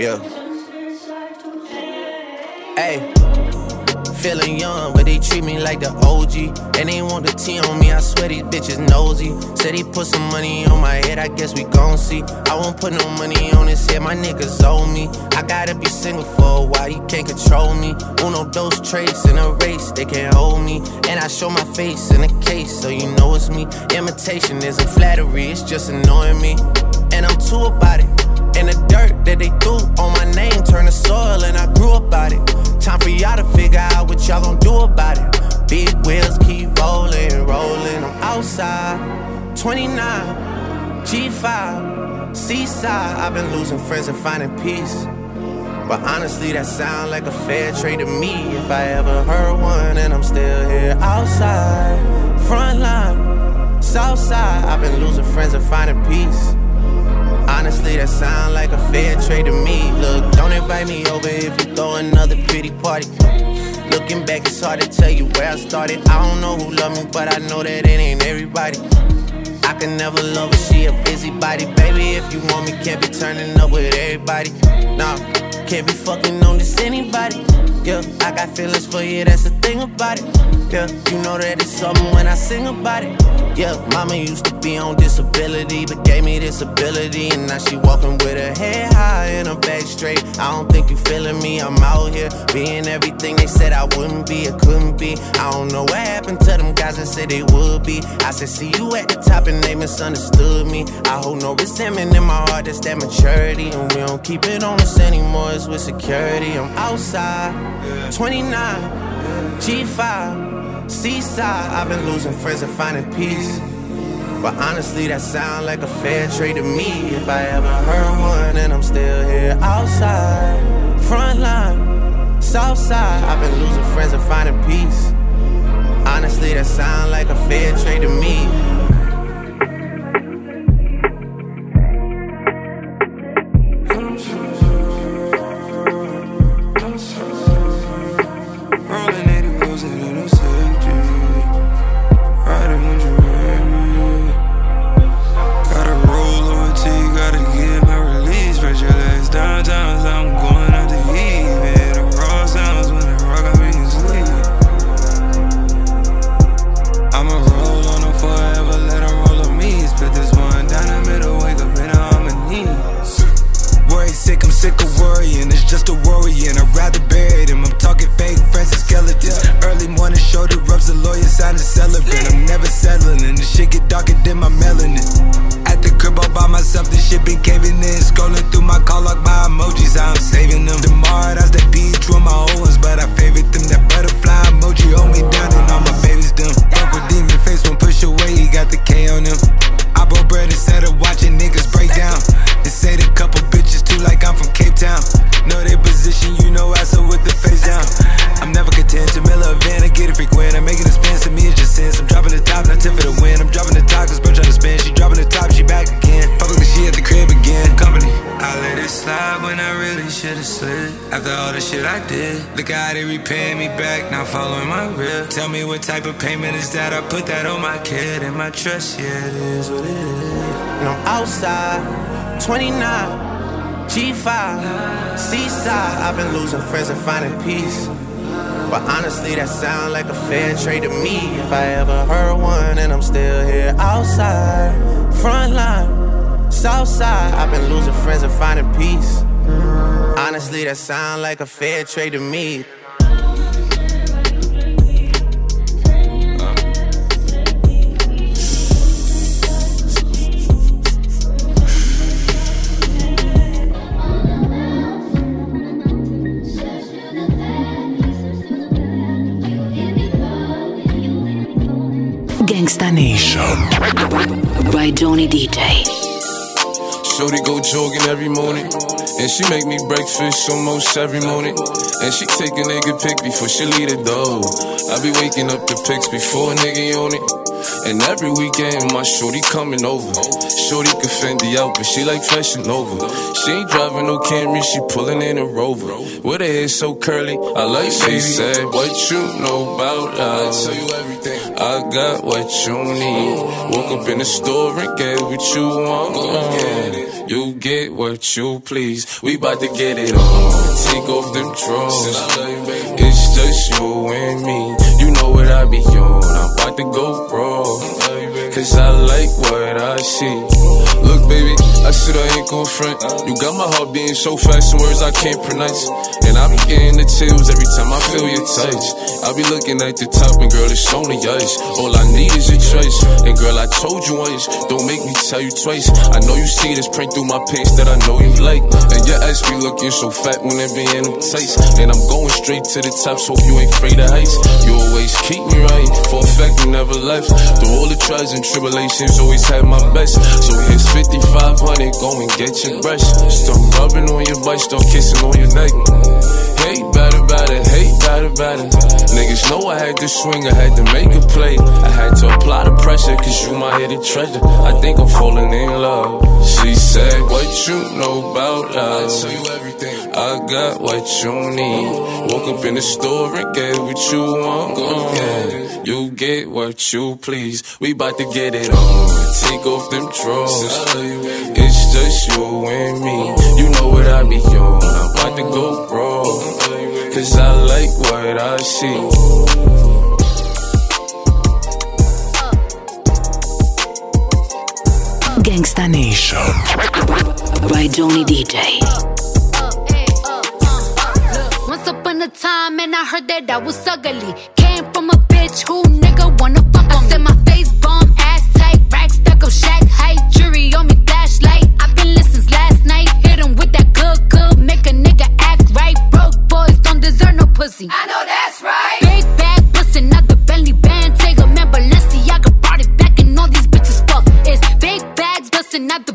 Yeah. Hey. Feeling young, but they treat me like the OG. And they want the T on me, I swear these bitches nosy. Said he put some money on my head, I guess we gon' see. I won't put no money on his head, my niggas owe me. I gotta be single for a while, you can't control me. Uno, those traits in a race, they can't hold me. And I show my face in a case, so you know it's me. Imitation isn't flattery, it's just annoying me. And I'm too about it. And the dirt that they threw on my name turned to soil, and I grew about it. Time for y'all to figure out what y'all gon' do about it. Big wheels keep rolling, rolling. I'm outside, 29, G5, Seaside. I've been losing friends and finding peace. But honestly, that sound like a fair trade to me. If I ever heard one, and I'm still here outside, front line, south side. I've been losing friends and finding peace. Honestly, that sound like a fair trade to me. Look, don't invite me over if you throw another pretty party. Looking back, it's hard to tell you where I started. I don't know who loved me, but I know that it ain't everybody. I can never love her, she a busybody. Baby, if you want me, can't be turning up with everybody. Nah, can't be fucking on this anybody. Yeah, I got feelings for you, that's the thing about it. Yeah, you know that it's something when I sing about it. Yeah, mama used to be on disability, but gave me this ability. And now she walking with her head high and her back straight. I don't think you feeling me, I'm out here being everything they said I wouldn't be or couldn't be. I don't know what happened to them guys that said they would be. I said, see you at the top and they misunderstood me. I hold no resentment in my heart, that's that maturity. And we don't keep it on us anymore, it's with security. I'm outside, 29. G5, Seaside, I've been losing friends and finding peace. But honestly, that sound like a fair trade to me. If I ever heard one, and I'm still here outside, front line, south side. I've been losing friends and finding peace. Honestly, that sound like a fair trade to me. Tell me what type of payment is that? I put that on my kid and my trust, yeah, it is what it is. And I'm outside, 29, G5, Seaside. I've been losing friends and finding peace. But honestly, that sound like a fair trade to me. If I ever heard one, and I'm still here outside, front line, south side. I've been losing friends and finding peace. Honestly, that sound like a fair trade to me. Gangsta Nation by Johnny DJ. Shorty go jogging every morning. And she make me breakfast almost every morning. And she take a nigga pic before she leave the door. I be waking up the pics before a nigga on it. And every weekend, my shorty coming over. Shorty can Fendi out, but she like fashion over. She ain't driving no Camry, she pulling in a Rover. With her hair so curly, I like she said, What you know about love? I tell you everything. I got what you need. Woke up in the store and get what you want. You get what you please. We bout to get it on. Take off them drawers. It's just you and me. Know what I be on. I'm about to go raw. Cause I like what I see. Look, baby, I said I ain't gon' front. You got my heart beating so fast, some words I can't pronounce. And I be getting the chills every time I feel your touch. I be looking at the top, and girl, it's on the ice. All I need is your choice. And girl, I told you once, don't make me tell you twice. I know you see this print through my pants that I know you like. And your ass be looking so fat when it be in them tights. And I'm going straight to the top, so you ain't afraid of heights. You always keep me right, for a fact you never left. Through all the trials and tribulations, always had my best. So here's 5500, go and get your brush. Start rubbing on your butt, start kissing on your neck. Hate better, better, hate better, better. Niggas know I had to swing, I had to make a play. I had to apply the pressure, cause you my hidden treasure. I think I'm falling in love. She said, What you know about love? I tell you everything. I got what you need. Woke up in the store and get what you want. Go Yeah. You get what you please. We bout to get it on. Take off them drawers. It's just you and me. You know what I be on. I'm about to go raw. Cause I like what I see. Gangsta Nation by Johnny DJ. Time, and I heard that I was ugly. Came from a bitch who nigga wanna fuck on. I said my face bomb, ass tight, rack stuck up, shack height, jury on me, flashlight. I've been listening since last night. Hit him with that good, good, make a nigga act right. Broke boys don't deserve no pussy. I know that's right. Big bag bustin' out the Bentley band, take a man, Balenciaga brought it back, and all these bitches fuck. It's big bags bustin' out the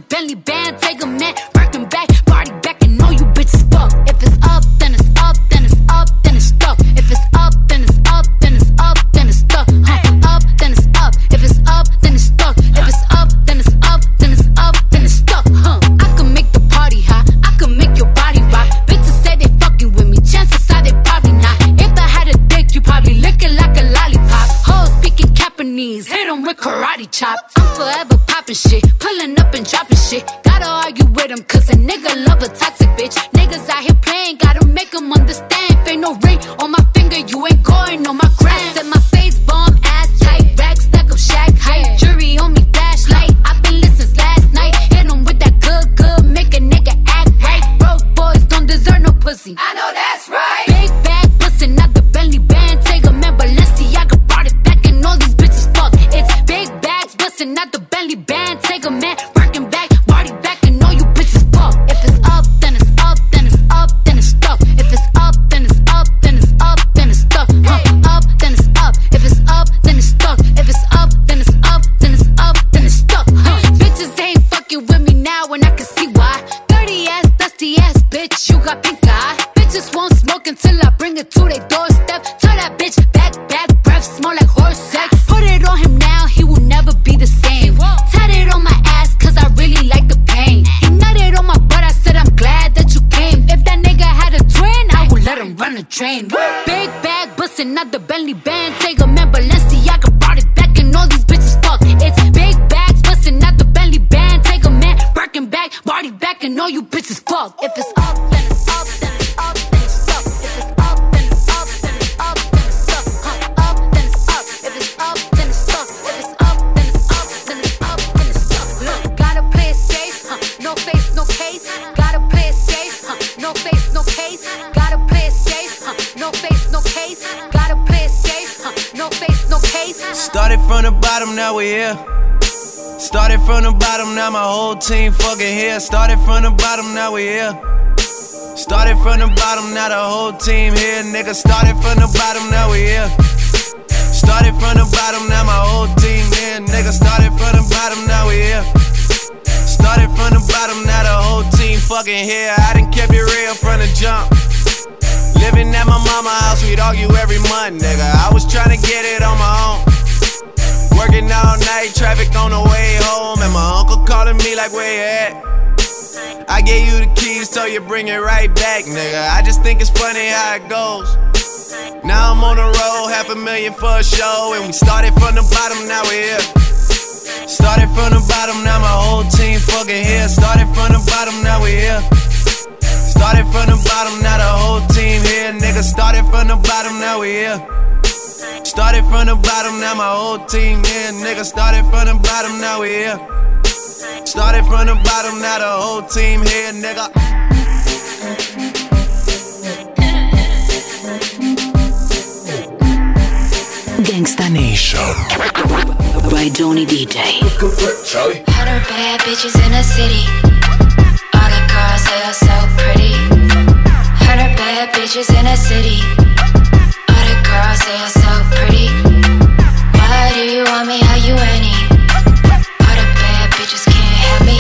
popping shit, out the Bentley band. Take a man, Balenciaga brought it back, and all these bitches fuck. It's big bags, bustin' out the Bentley band. Take a man, Birkin back, body back, and all you bitches fuck. If it's now we here. Started from the bottom, now my whole team fucking here. Started from the bottom, now we here. Started from the bottom, now the whole team here. Nigga, started from the bottom, now we here. Started from the bottom, now my whole team here. Nigga, started from the bottom, now we here. Started from the bottom, now the whole team fucking here. I done kept it real from the jump. Living at my mama house, we'd argue every month, nigga. I was trying to get it on my own. Working all night, traffic on the way home, and my uncle calling me like, where you at? I gave you the keys, so you bring it right back, nigga. I just think it's funny how it goes. Now I'm on the road, half a million for a show, and we started from the bottom, now we're here. Started from the bottom, now my whole team fucking here. Started from the bottom, now we're here. Started from the bottom, now the whole team here. Nigga, started from the bottom, now we're here. Started from the bottom, now my whole team here. Nigga, started from the bottom, now we here. Started from the bottom, now the whole team here, nigga. Gangsta Nation by Johnny DJ. Charlie. Hundred bad bitches in the city. All the girls they are so pretty. Hundred bad bitches in the city. Girls they are so pretty. Why do you want me? Are you any? All the bad bitches can't have me.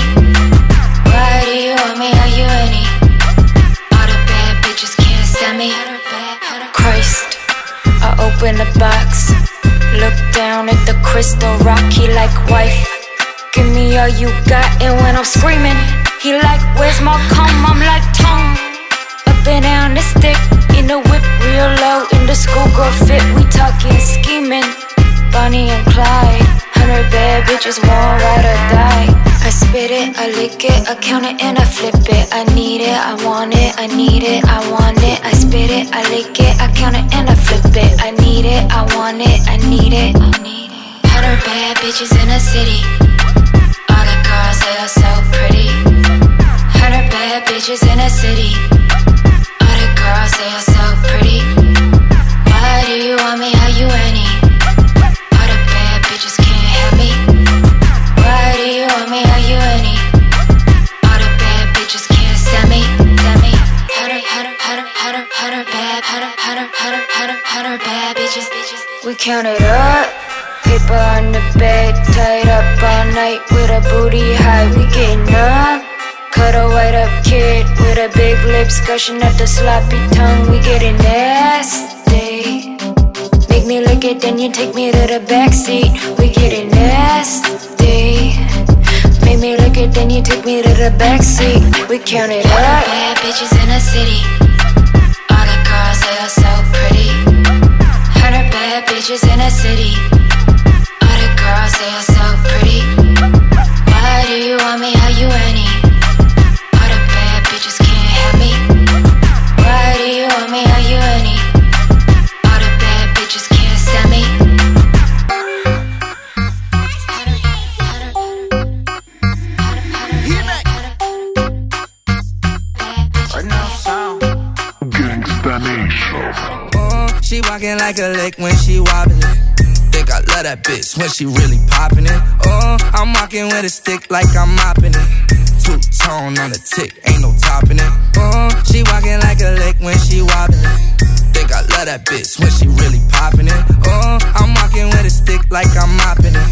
Why do you want me? Are you any? All the bad bitches can't stand me. Christ, I open the box. Look down at the crystal rocky like wife. Give me all you got, and when I'm screaming, he like, Where's my comb? I'm like, Tone. Up and down the stick, in the whip, real low, in the schoolgirl fit. We talking scheming, Bonnie and Clyde. Hundred bad bitches, one ride or die. I spit it, I lick it, I count it and I flip it. I need it, I want it, I need it, I want it. I spit it, I lick it, I count it and I flip it. I need it, I want it, I need it. Hundred bad bitches in the city. Count it up. Paper on the bed, tied up all night with a booty high. We getting up. Cut a white up kid with a big lips gushing at the sloppy tongue. We getting nasty. Make me lick it, then you take me to the backseat. We getting nasty. Make me lick it, then you take me to the backseat. We count it up. Bad bitches in the city. All the they are so bitches in the city. All the girls they are so pretty. Walking like a lick when she wobbling. Think I love that bitch when she really popping it. Uh, I'm walking with a stick like I'm mopping it. Two tone on the tick, ain't no topping it. Uh, she walking like a lick when she wobbling. Love that bitch when she really popping it. Uh, I'm walking with a stick like I'm mopping it.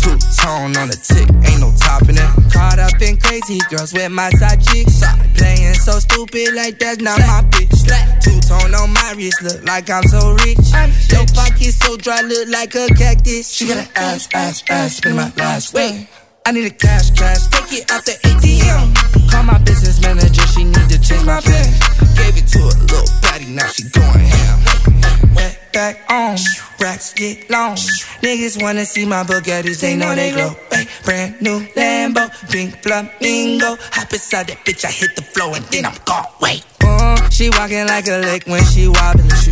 Two tone on the tick, ain't no topping it. Caught up in crazy girls with my side chicks. Playing so stupid like that's not my bitch. Two tone on my wrist, look like I'm so rich. Your pocket so dry, look like a cactus. She got an ass, ass, ass, spend my last way. I need a cash, cash, take it out the ATM. Call my business manager, she need to change my pen. Gave it to a little patty, now she going ham. Wet back on, racks get long. Niggas wanna see my Bugattis, they know they glow. Ay, brand new Lambo, pink flamingo. Hop inside that bitch, I hit the floor and then I'm gone. Wait. Uh, she walking like a lick when she wobbling. She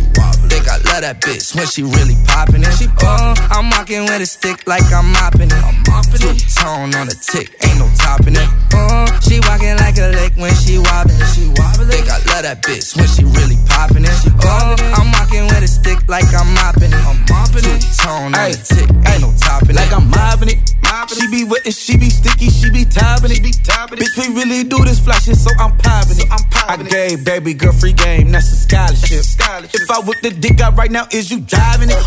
wobbling. Think I love that bitch when she really popping it. She uh, I'm walking with a stick like I'm mopping it. I'm mopping Two tone on the tick, ain't no topping it. Uh, she walking like a lake when she wobbling. She wobbling. Think I love that bitch when she really popping it. Uh, I'm walking with a stick like I'm mopping it. I'm mopping it. Tone on the tick, ain't no topping like it. Like I'm mopping it. She be wet and she be sticky, she be topping it. Bitch, we really do this fly shit, so I'm popping it. I gave baby girl free game, that's a scholarship. If I whip the dick out right now, is you driving it?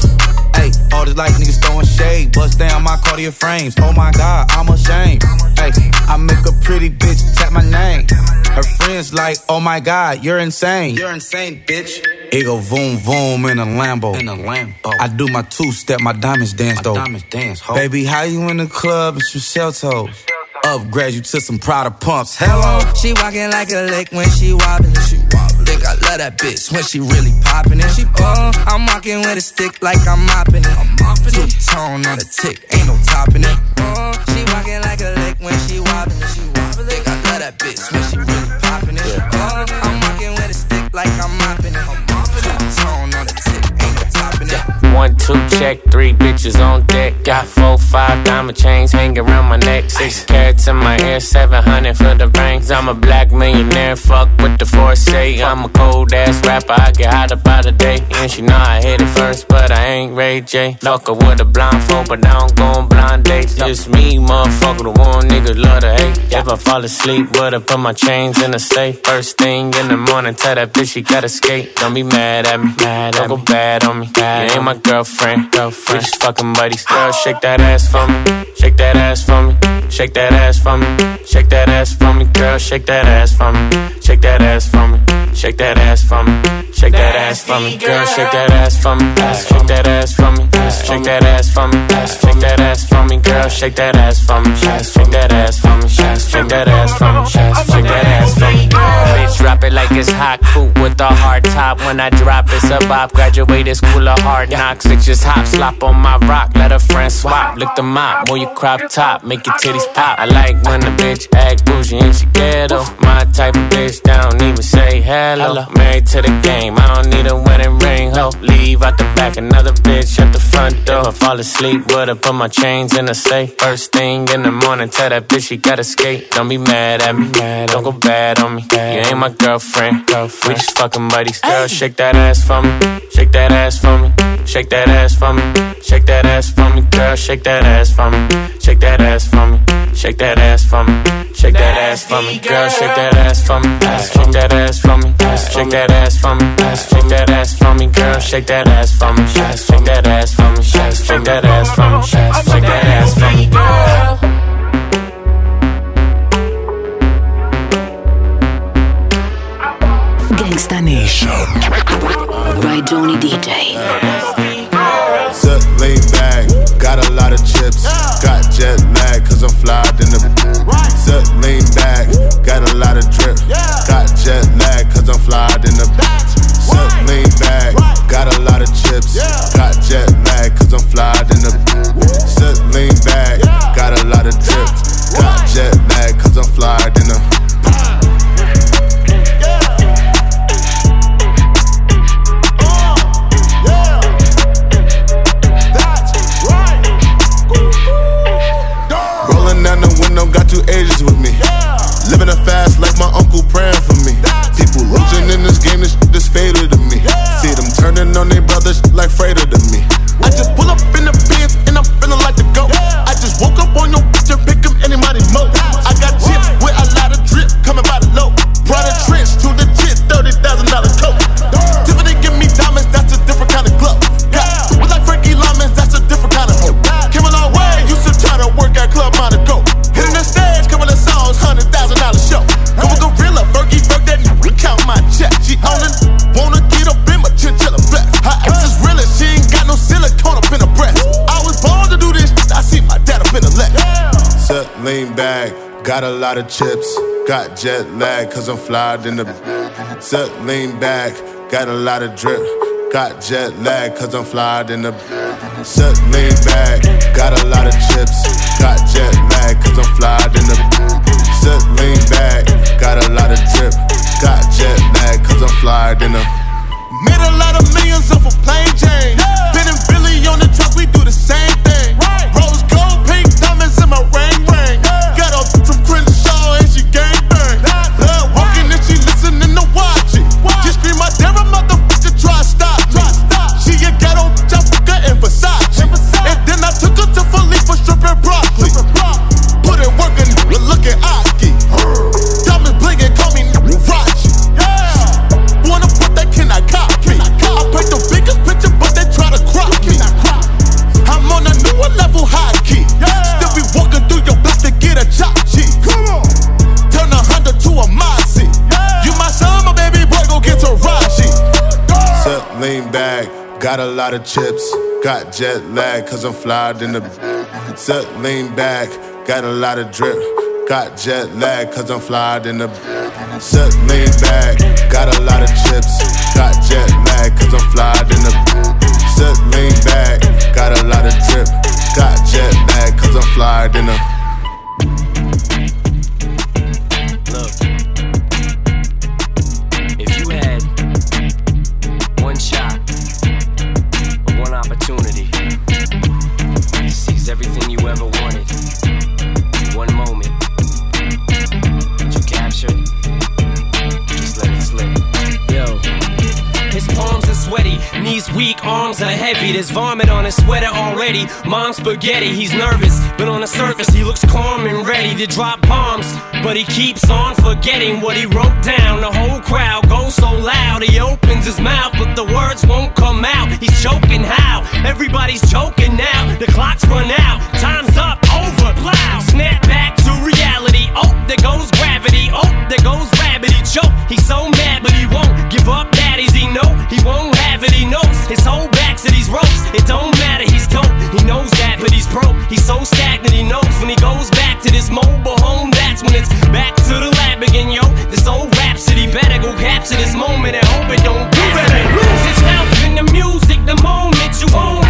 Hey, all this like niggas throwing shade, bust down my Cartier frames. Oh my god, I'm ashamed. Hey, I make a pretty bitch tap my name. Her friends like, oh my god, you're insane. You're insane, bitch. It go voom voom in a Lambo. In a Lambo. I do my two step, my diamonds dance though. diamonds dance, ho. Baby, how you in the club? It's your shell toes. Upgrade you to some Prada pumps. Hello. She walking like a lake when she wobbling. She wobbling. Love that bitch when she really popping it. She uh, I'm walking with a stick like I'm mopping it. I'm mopping it. Tone on the tick, ain't no topping it. She walking like a lake when she wobbling. She wobbling. I love that bitch when she really popping it. Uh, I'm walking with a stick like it. I'm mopping One, two, check, three bitches on deck. Got four, five diamond chains hanging around my neck. Six carats in my ear, seven hundred for the rings. I'm a black millionaire, fuck with the foresight. I'm a cold ass rapper, I get hot about a day. And she know I hit it first, but I ain't Ray J. Locker with a blindfold, but I don't go on blind dates. Just me, motherfucker, the one nigga love to hate. If I fall asleep, would I put my chains in the safe? First thing in the morning, tell that bitch she gotta skate. Don't be mad at me, mad don't go bad on me. You ain't my girlfriend, girlfriend. We just fucking buddies. Girl, shake that ass for me, shake that ass for me, shake that ass for me, shake that ass for me. Girl, shake that ass for me, shake that ass for me, shake that ass for me, shake that ass for me. Girl, shake that ass for me, shake that ass for me, shake that ass for me, shake that ass for me. Girl, shake that ass for me, shake that ass for me, shake that ass for me, shake that ass for me. Bitch, drop it like it's hot, coupe with a hard top. When I drop, it's a bop. Graduated school of hard knocks. It just hop, slop on my rock. Let a friend swap. Lick the mop, move your crop top, make your titties pop. I like when the bitch act bougie and she ghetto. My type of bitch, that don't even say hello. Married to the game, I don't need a wedding ring, ho. Leave out the back, another bitch at the front door. If I fall asleep, would've put my chains in a safe. First thing in the morning, tell that bitch she gotta skate. Don't be mad at me, don't go bad on me. You ain't my girlfriend, we just fucking buddies. Girl, shake that ass for me, shake that ass for me, shake that ass for me, shake that ass for me. Girl, shake that ass for me, shake that ass for me, shake that ass for me, shake that ass for me. Girl, shake that ass for me, shake that ass for me, shake that ass for me, shake that ass for me. Girl, shake that ass for me, shake that ass for me, shake that ass for me, shake that ass for me, girl. Gangsta Nation. By Johnny DJ. Sit lean back, got a lot of chips. Got jet lag, cause I'm fly in the. Sit lean back, got a lot of drip. Got jet lag, cause I'm fly in the. Sit lean back, got a lot of chips. Got jet lag, cause I'm fly in the. Sit lean back, got a lot of drip. Got jet lag, lot of chips. Got jet lag, cause I'm flyed in the. Set lean back, got a lot of drip. Got jet lag, cause I'm flyed in the. Set lean back, got a lot of chips. Got jet lag, cause I'm flyed in the. Set lean back, got a lot of drip. Got jet lag, cause I'm flyed in the. Lot of millions off a plain Jane. Ben chips. Got jet lag, cause I'm flyed in the. Set lean back, got a lot of drip. Got jet lag, cause I'm flyed in the. Set lean back, got a lot of chips. Got jet lag, cause I'm flyed in the. Set lean back, got a lot of drip. Got jet lag, cause I'm flyed in the. Vomit on his sweater already. Mom's spaghetti, he's nervous, but on the surface he looks calm and ready to drop bombs. But he keeps on forgetting what he wrote down. The whole crowd goes so loud, he opens his mouth, but the words won't come out. He's choking how? Everybody's choking now. The clock's run out, time's up, over, loud. Snap back to reality. Oh, there goes gravity. Oh, there goes. He choke. He's so mad, but he won't give up. Daddies, he know he won't He knows his whole back to these ropes. It don't matter. He's dope. He knows that, but he's broke. He's so stagnant. He knows when he goes back to this mobile home. That's when it's back to the lab again, yo. This old rhapsody better go capture this moment and hope it don't. You better lose yourself in the music the moment you own